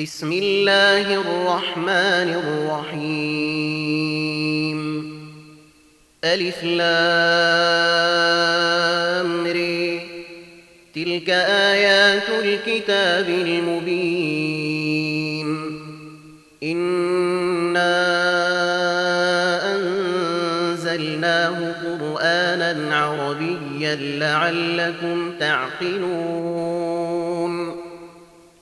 بسم الله الرحمن الرحيم. ألف لام ري تلك آيات الكتاب المبين. إنا أنزلناه قرآنا عربيا لعلكم تعقلون.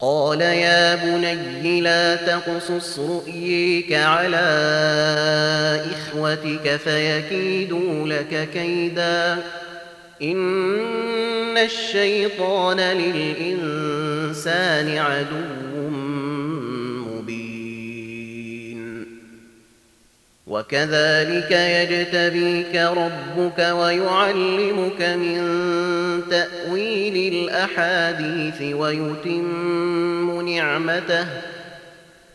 قال يا بني لا تقصص رؤيك على إخوتك فيكيدوا لك كيدا. إن الشيطان للإنسان عدو. وكذلك يجتبيك ربك ويعلمك من تأويل الأحاديث ويتم نعمته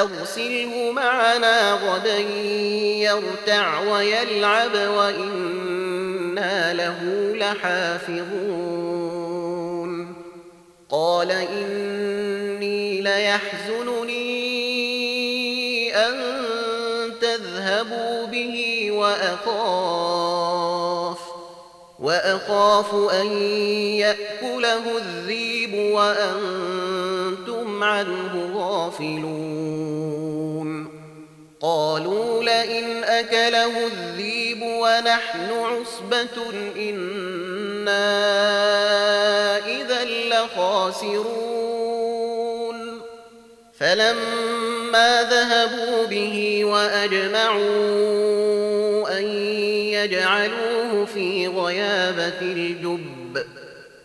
أرسله معنا غدا يرتع ويلعب وإنا له لحافظون. قال إني ليحزنني أن تذهبوا به وأخاف وأخاف أن يأكله الذيب وأنتم عنه غافلون. قالوا لئن أكله الذيب ونحن عصبة إنا إذا لخاسرون. فلما ذهبوا به وأجمعوا أن يجعلوه في غيابة الجب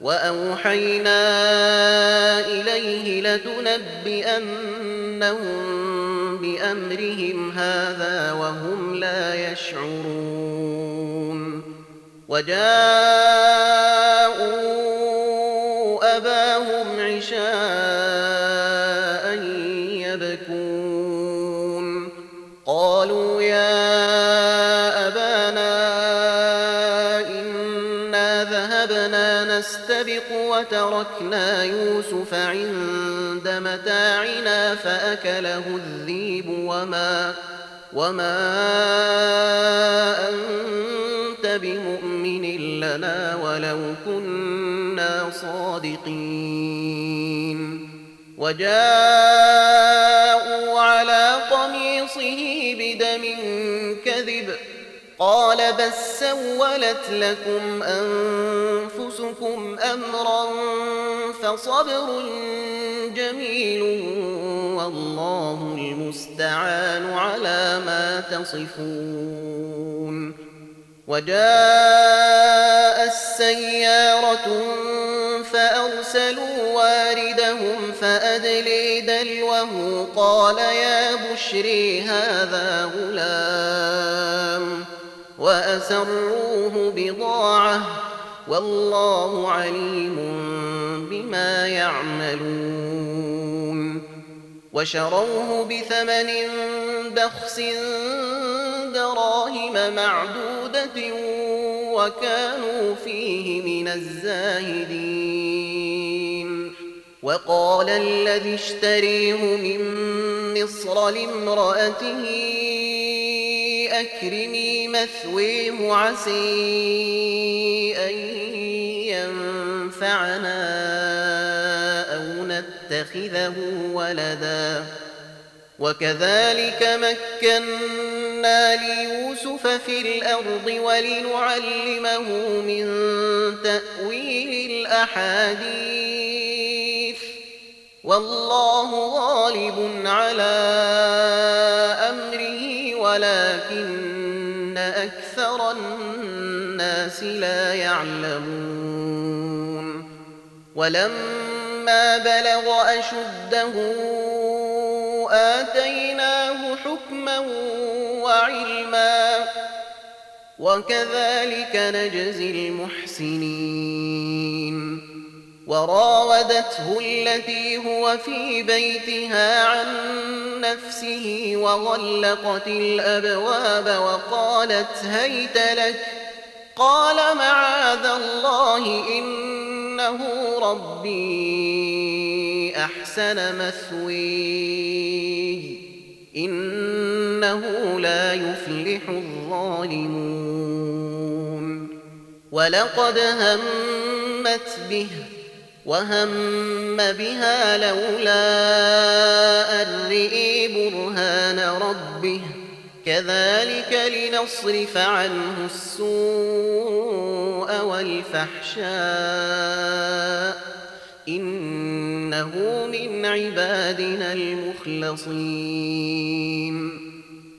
وأوحينا إليه لتنبئنهم بأمرهم هذا وهم لا يشعرون وجاءوا أبانا إنا ذهبنا نستبق وتركنا يوسف عند متاعنا فأكله الذيب وما وما أنت بمؤمن لنا ولو كنا صادقين. وجاءوا على قميصه بدم كذب قال بل سولت لكم أنفسكم أمرا فصبر جميل والله المستعان على ما تصفون وجاء السيارة فأرسلوا واردهم فأدلي دلوه قال يا بشري هذا غلام وأسروه بضاعة والله عليم بما يعملون وشروه بثمن بخس دراهم معدودة وكانوا فيه من الزاهدين وقال الذي اشتريه من مصر لامرأته أكرمي مثويه عسي أن ينفعنا أو نتخذه ولدا. وكذلك مكنا ليوسف في الأرض ولنعلمه من تأويل الأحاديث. والله غالب على ولكن أكثر الناس لا يعلمون. ولما بلغ أشده آتيناه حكما وعلما وكذلك نجزي المحسنين. وراودته التي هو في بيتها عن نفسه وغلقت الأبواب وقالت هيت لك. قال معاذ الله إنه ربي أحسن مثوي إنه لا يفلح الظالمون. ولقد همت به وهم بها لولا أن رئي برهان ربه كذلك لنصرف عنه السوء والفحشاء إنه من عبادنا المخلصين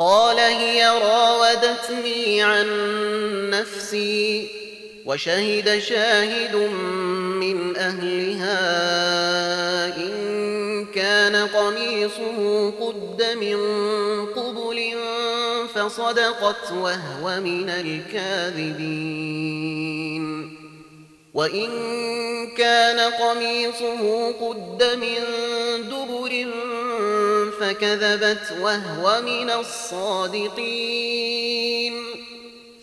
قال هي راودتني عن نفسي وشهد شاهد من أهلها إن كان قميصه قد من قبل فصدقت وهو من الكاذبين. وإن كان قميصه قد من دبر فكذبت وهو من الصادقين.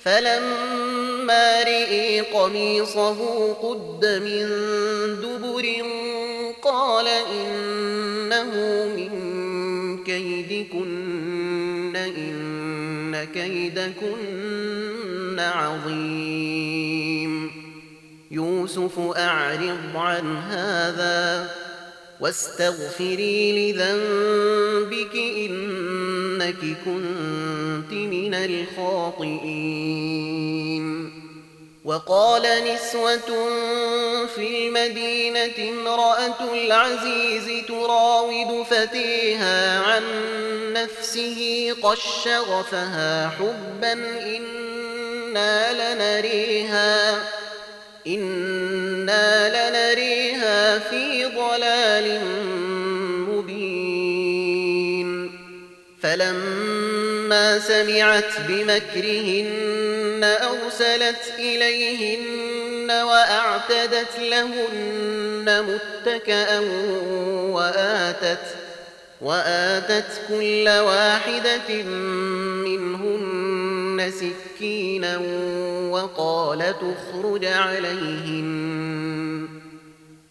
فلما رئي قميصه قد من دبر قال إنه من كيدكن إن كيدكن عظيم. يوسف أعرض عن هذا. واستغفري لذنبك إنك كنت من الخاطئين. وقال نسوة في المدينة امرأة العزيز تراود فتيها عن نفسه قد شغفها حبا إنا لنريها إنا لنريها في ضلال مبين فلما سمعت بمكرهن أرسلت إليهن وأعتدت لهن متكأ وآتت وآتت كل واحدة منهن سكينا وقال تخرج عليهن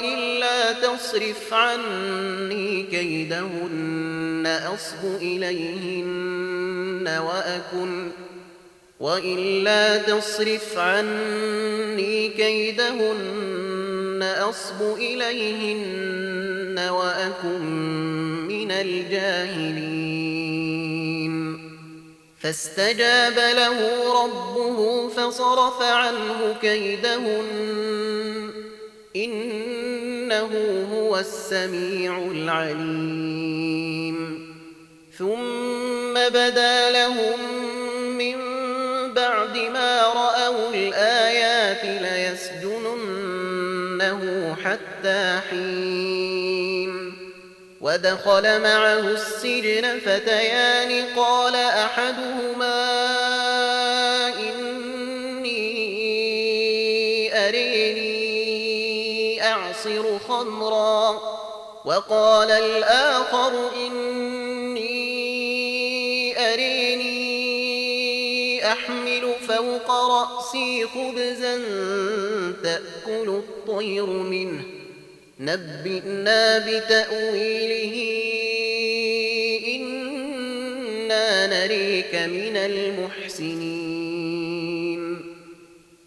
وإلا تصرف عني كيدهن أصب إليهن وأكن وإلا تصرف عني كيدهن أصب إليهن وأكن من الجاهلين. فاستجاب له ربه فصرف عنه كيدهن. إنه هو السميع العليم. ثم بدا لهم من بعد ما رأوا الآيات ليسجننه حتى حين. ودخل معه السجن فتيان قال أحدهما إني أريني أعصر خمرا وقال الآخر إني أريني أحمل فوق رأسي خبزا تأكل الطير منه. نبئنا بتأويله إنا نريك من المحسنين.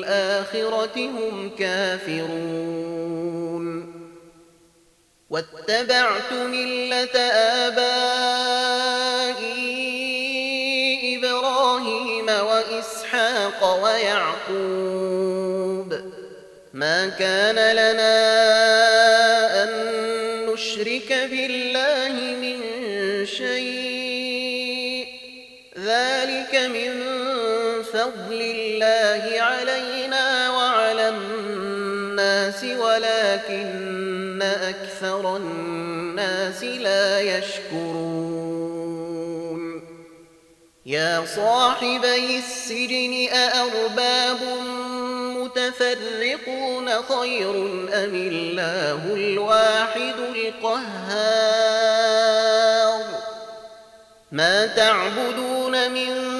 بالآخرة هم كافرون. واتبعت ملة آبائي إبراهيم وإسحاق ويعقوب. ما كان لنا أن نشرك بالله من شيء أكثر الناس لا يشكرون. يا صاحبي السجن أأرباب متفرقون خير أم الله الواحد القهار؟ ما تعبدون من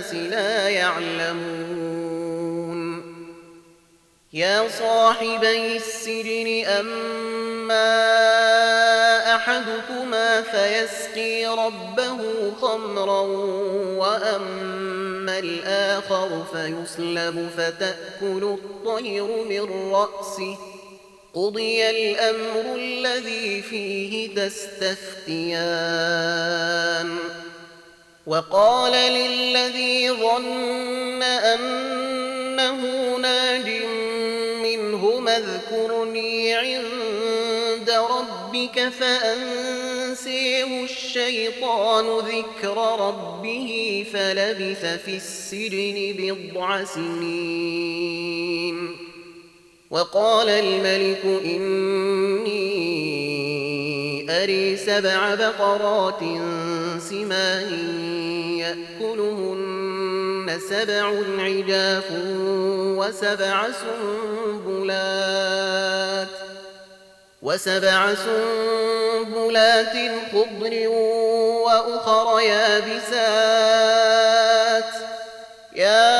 الناس لا يعلمون. يا صاحبي السجن أما أحدكما فيسقي ربه خمرا وأما الآخر فيسلب فتأكل الطير من رأسه. قضي الأمر الذي فيه تستفتيان. وقال للذي ظن أنه ناج منهما اذكرني عند ربك فأنسيه الشيطان ذكر ربه فلبث في السجن بضع سنين. وقال الملك إني أري سبع بقرات سمان يأكلهن سبع عجاف وسبع سنبلات وسبع سنبلات خضر وأخر يابسات. يا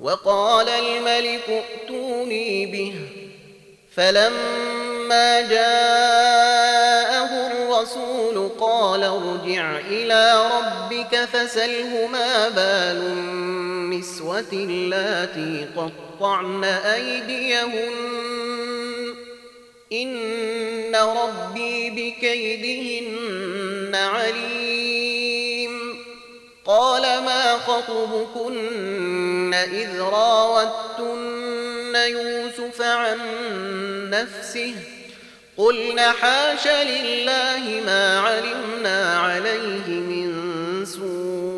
وقال الملك ائتوني به. فلما جاءه الرسول قال ارجع إلى ربك فسله ما بال النسوة اللاتي قطعن أيديهن. إن ربي بكيدهن عليم. قال ما خطبكن إذ راوتن يوسف عن نفسه قلنا حاش لله ما علمنا عليه من سوء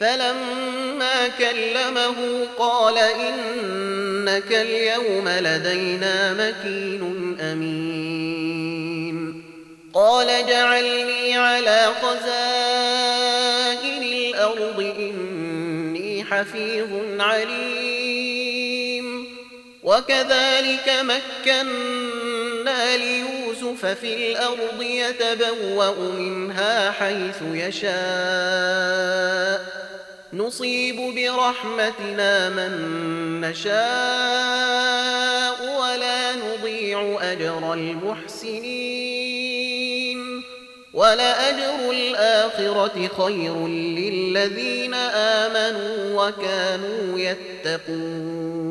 فلما كلمه قال إنك اليوم لدينا مكين أمين. قال جعلني على خزائن الأرض إني حفيظ عليم. وكذلك مكنا ليوسف في الأرض يتبوأ منها حيث يشاء. نصيب برحمتنا من نشاء ولا نضيع أجر المحسنين. ولأجر الآخرة خير للذين آمنوا وكانوا يتقون.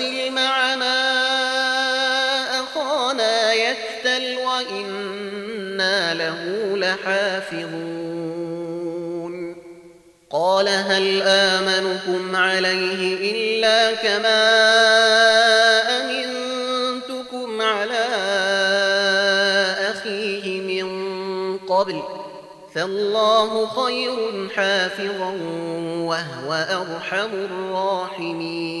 فأرسل معنا أخانا يكتل وإنا له لحافظون قال هل آمنكم عليه إلا كما أمنتكم على أخيه من قبل فالله خير حافظا وهو أرحم الراحمين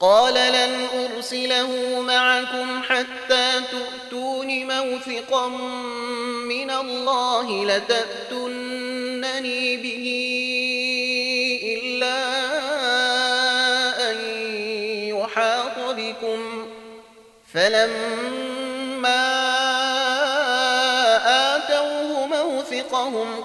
قال لن أرسله معكم حتى تؤتون موثقا من الله لتأتونني به إلا أن يحاط بكم. فلما آتوه موثقهم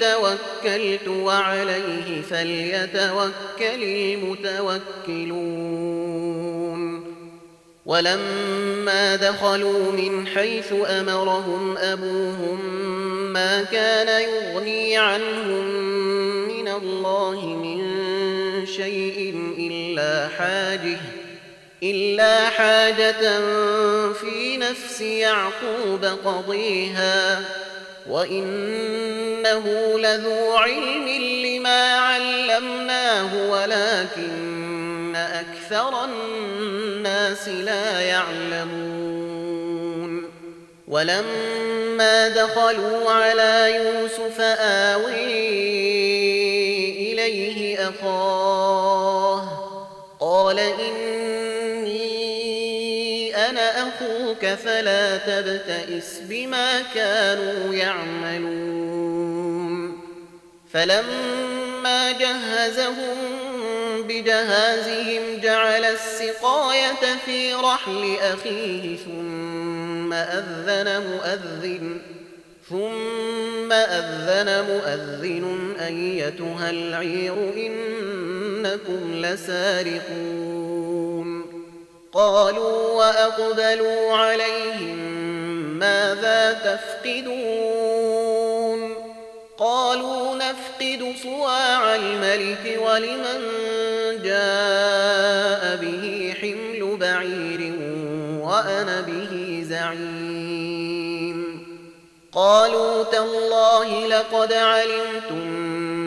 توكلت وعليه فليتوكل المتوكلون. ولما دخلوا من حيث أمرهم أبوهم ما كان يغني عنهم من الله من شيء إلا حاجة إلا حاجة في نفس يعقوب قضيها. وإنه لذو علم لما علمناه ولكن أكثر الناس لا يعلمون ولما دخلوا على يوسف آوي إليه أخاه قال أنا أخوك فلا تبتئس بما كانوا يعملون. فلما جهزهم بجهازهم جعل السقاية في رحل أخيه ثم أذن مؤذن ثم أذن مؤذن أيتها العير إنكم لسارقون. قالوا وأقبلوا عليهم ماذا تفقدون؟ قالوا نفقد صواع الملك ولمن جاء به حمل بعير وأنا به زعيم. قالوا تالله لقد علمتم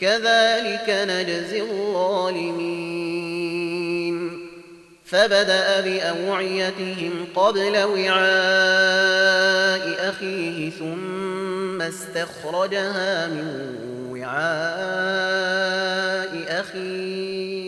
كذلك نجزي الظالمين. فبدأ بأوعيتهم قبل وعاء أخيه ثم استخرجها من وعاء أخيه.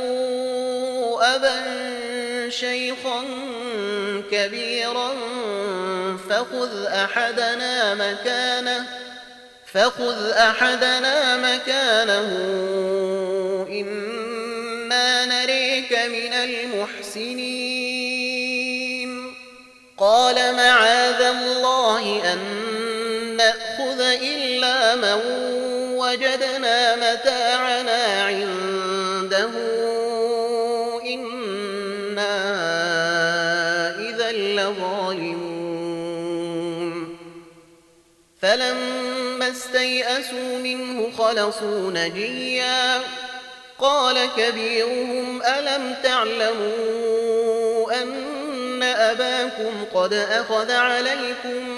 شيخا كبيرا فخذ أحدنا مكانه فخذ أحدنا مكانه إنا نريك من المحسنين. قال معاذ الله أن نأخذ إلا من وجدنا متاعنا عنده. فلما استيئسوا منه خلصوا نجيا. قال كبيرهم ألم تعلموا أن أباكم قد أخذ عليكم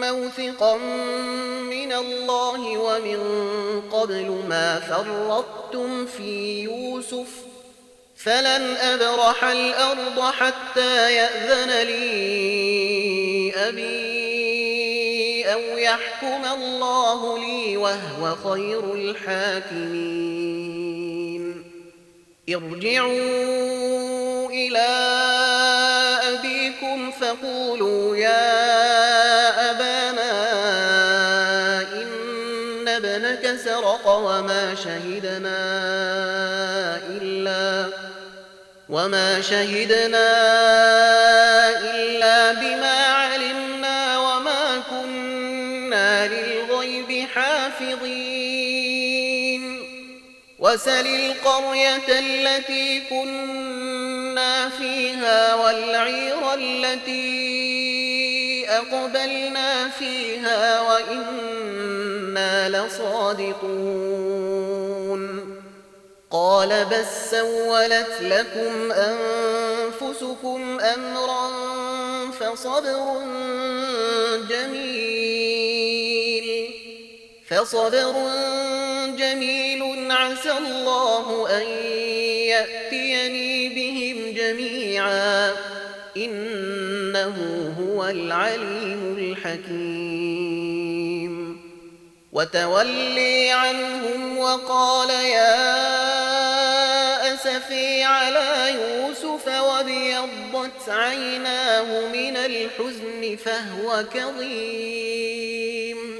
موثقا من الله ومن قبل ما فرطتم في يوسف؟ فلن أبرح الأرض حتى يأذن لي أبي أو يحكم الله لي وهو خير الحاكمين. ارجعوا إلى أبيكم فقولوا يا أبانا إن ابنك سرق وما شهدنا إلا وما شهدنا إلا بما وسل القرية التي كنا فيها والعير التي أقبلنا فيها وإنا لصادقون. قال بل سولت لكم أنفسكم أمرا فصبر جميل فصبر جميل عسى الله أن يأتيني بهم جميعا. إنه هو العليم الحكيم. وتولي عنهم وقال يا أسفي على يوسف وابيضت عيناه من الحزن فهو كظيم.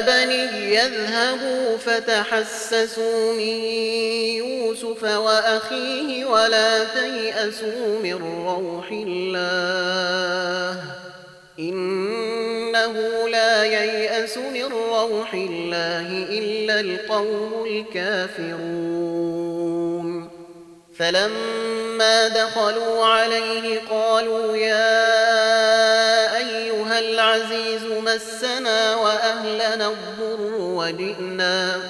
يا بني يذهبوا فتحسسوا من يوسف وأخيه ولا تيأسوا من روح الله إنه لا ييأس من روح الله إلا القوم الكافرون فلما دخلوا عليه قالوا يا العزيز مسنا وأهلنا الضر وجئنا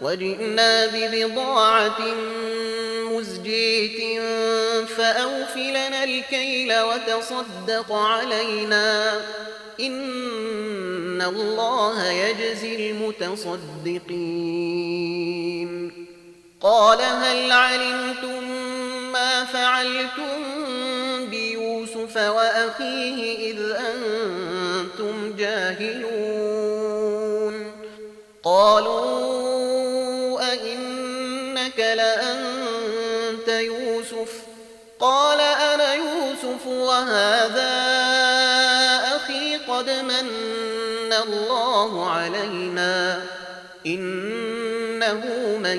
وجئنا ببضاعة مزجية فأوفلنا الكيل وتصدق علينا. إن الله يجزي المتصدقين. قال هل علمتم ما فعلتم؟ وأخيه إذ أنتم جاهلون قالوا أئنك لأنت يوسف قال أنا يوسف وهذا أخي قد من الله علينا إنه من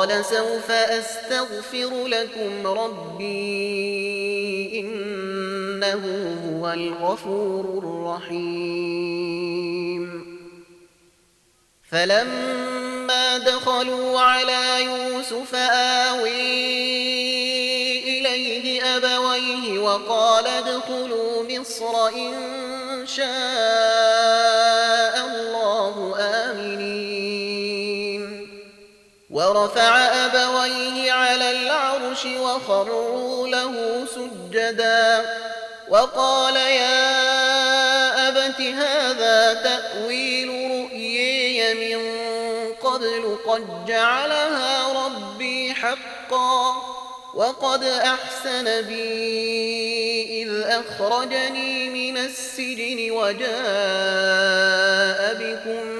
قال سوف أستغفر لكم ربي إنه هو الغفور الرحيم. فلما دخلوا على يوسف آوي إليه أبويه وقال ادخلوا مصر إن شاء ورفع أبويه على العرش وخروا له سجداً وقال يا أبت هذا تأويل رؤيي من قبل قد جعلها ربي حقا وقد أحسن بي إذ أخرجني من السجن وجاء بكم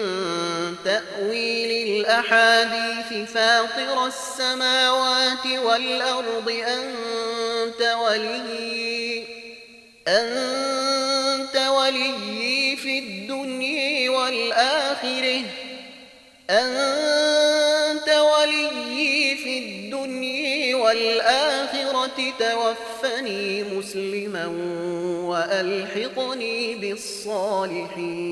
تأويل الأحاديث فاطر السماوات والأرض أنت ولي أنت ولي في الدنيا والآخرة أنت ولي في الدنيا والآخرة توفني مسلما وألحقني بالصالحين.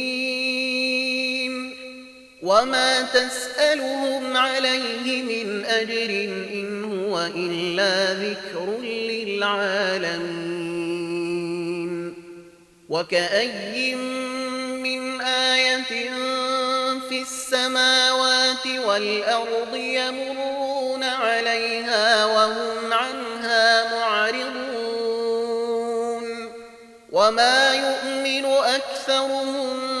وما تسألهم عليه من أجر إن هو إلا ذكر للعالمين وكأي من آية في السماوات والأرض يمرون عليها وهم عنها معرضون وما يؤمن أكثرهم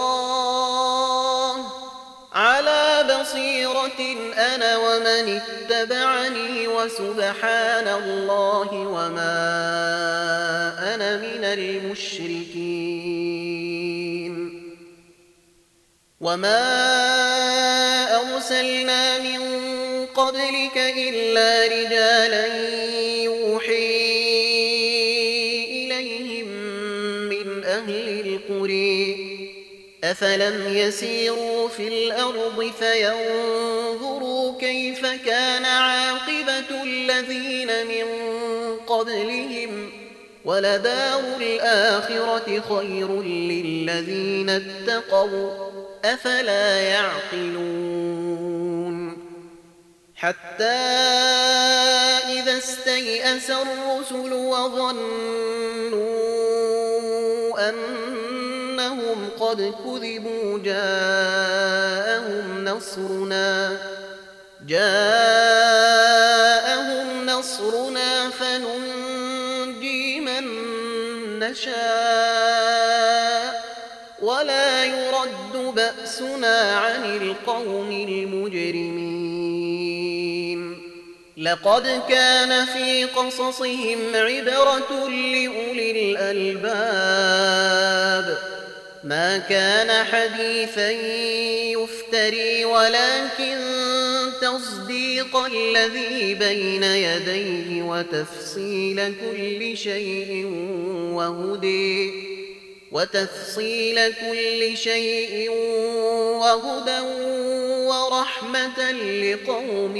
أنا ومن اتبعني وسبحان الله وما أنا من المشركين. وما أرسلنا من قبلك إلا رجالا أفلم يسيروا في الأرض فينظروا كيف كان عاقبة الذين من قبلهم ولدار الآخرة خير للذين اتقوا أفلا يعقلون حتى إذا استيأس الرسل وظنوا أنهم قد كذبوا جاءهم نصرنا جاءهم نصرنا فننجي من نشاء ولا يرد بأسنا عن القوم المجرمين. لقد كان في قصصهم عبرة لأولي الألباب ما كان حديثا يفتري ولكن تصديق الذي بين يديه وتفصيل كل شيء وهدي. وتفصيل كل شيء وهدى ورحمة لقوم